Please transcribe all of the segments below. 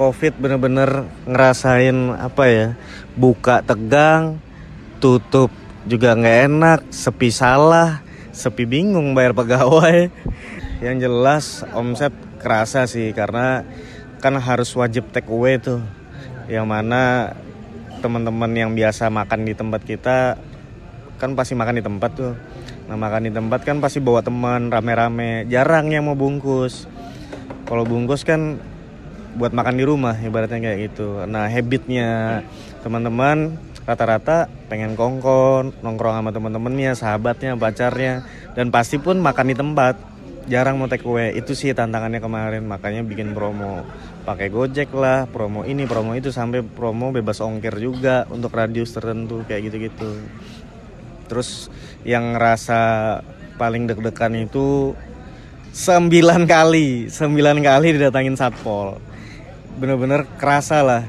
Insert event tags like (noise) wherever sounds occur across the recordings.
covid bener-bener ngerasain apa ya buka tegang tutup juga nggak enak sepi salah sepi bingung bayar pegawai. (laughs) Yang jelas omset kerasa sih karena kan harus wajib take away tuh. Yang mana teman-teman yang biasa makan di tempat kita kan pasti makan di tempat tuh. Nah makan di tempat kan pasti bawa teman rame-rame jarang yang mau bungkus. Kalau bungkus kan buat makan di rumah ibaratnya kayak gitu. Nah habitnya teman-teman rata-rata pengen kongkon nongkrong sama teman-temannya sahabatnya pacarnya dan pasti pun makan di tempat. Jarang mau take away. Itu sih tantangannya kemarin makanya bikin promo. Pakai gojek lah promo ini promo itu sampai promo bebas ongkir juga untuk radius tertentu kayak gitu-gitu. Terus yang rasa paling deg-degan itu sembilan kali sembilan kali didatangin satpol bener-bener kerasa lah.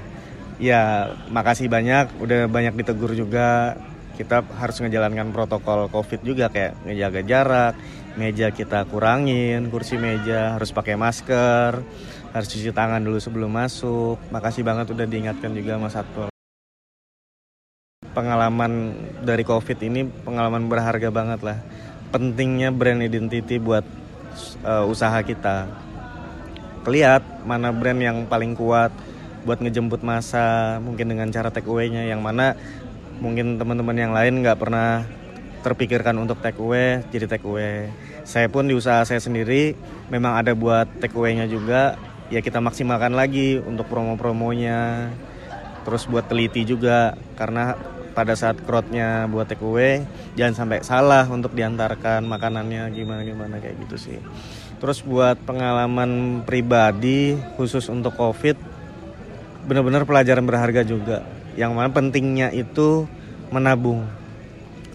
Ya makasih banyak udah banyak ditegur juga. Kita harus ngejalankan protokol covid juga kayak ngejaga jarak meja kita kurangin kursi meja harus pakai masker harus cuci tangan dulu sebelum masuk. Makasih banget udah diingatkan juga mas satpol. Pengalaman dari covid ini pengalaman berharga banget lah. Pentingnya brand identity buat uh, usaha kita keliat mana brand yang paling kuat buat ngejemput masa mungkin dengan cara take away-nya yang mana mungkin teman-teman yang lain nggak pernah terpikirkan untuk take away jadi take away. Saya pun di usaha saya sendiri memang ada buat take away-nya juga. Ya kita maksimalkan lagi untuk promo-promonya terus buat teliti juga karena pada saat crowdnya buat take away jangan sampai salah untuk diantarkan makanannya gimana gimana kayak gitu sih. Terus buat pengalaman pribadi khusus untuk covid benar-benar pelajaran berharga juga. Yang mana pentingnya itu menabung.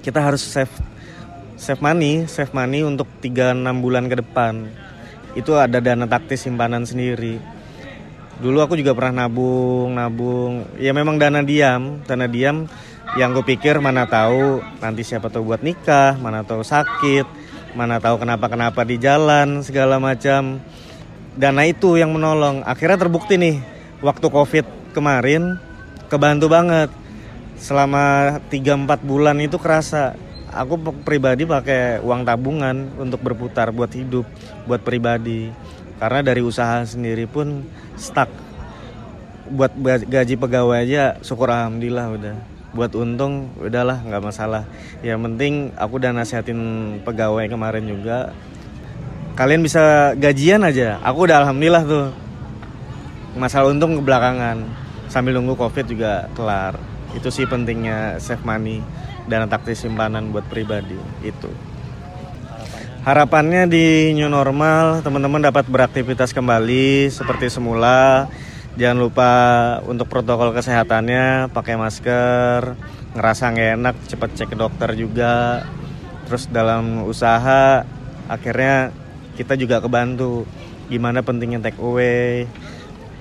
Kita harus save save money save money untuk 3-6 bulan ke depan. Itu ada dana taktis simpanan sendiri. Dulu aku juga pernah nabung nabung. Ya memang dana diam dana diam yang gue pikir mana tahu nanti siapa tahu buat nikah mana tahu sakit mana tahu kenapa kenapa di jalan segala macam. Dana itu yang menolong. Akhirnya terbukti nih waktu covid kemarin kebantu banget. Selama 3-4 bulan itu kerasa aku pribadi pakai uang tabungan untuk berputar buat hidup buat pribadi. Karena dari usaha sendiri pun stuck. Buat gaji pegawai aja syukur alhamdulillah udah buat untung udahlah nggak masalah. Yang penting aku udah nasihatin pegawai kemarin juga. Kalian bisa gajian aja. Aku udah alhamdulillah tuh. Masalah untung ke belakangan sambil nunggu covid juga kelar. Itu sih pentingnya save money dan taktis simpanan buat pribadi. Itu. Harapannya di new normal teman-teman dapat beraktivitas kembali seperti semula jangan lupa untuk protokol kesehatannya pakai masker ngerasa nggak enak cepet cek ke dokter juga. Terus dalam usaha akhirnya kita juga kebantu. Gimana pentingnya take away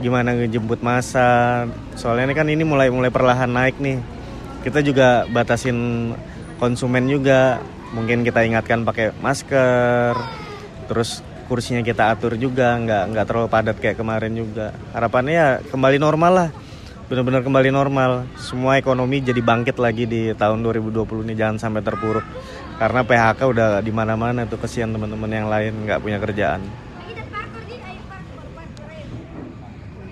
gimana ngejemput masa. Soalnya ini kan ini mulai mulai perlahan naik nih. Kita juga batasin konsumen juga. Mungkin kita ingatkan pakai masker terus kursinya kita atur juga nggak nggak terlalu padat kayak kemarin juga. Harapannya ya kembali normal lah. Benar-benar kembali normal. Semua ekonomi jadi bangkit lagi di tahun 2020 ini jangan sampai terpuruk. Karena PHK udah di mana-mana tuh kesian teman-teman yang lain nggak punya kerjaan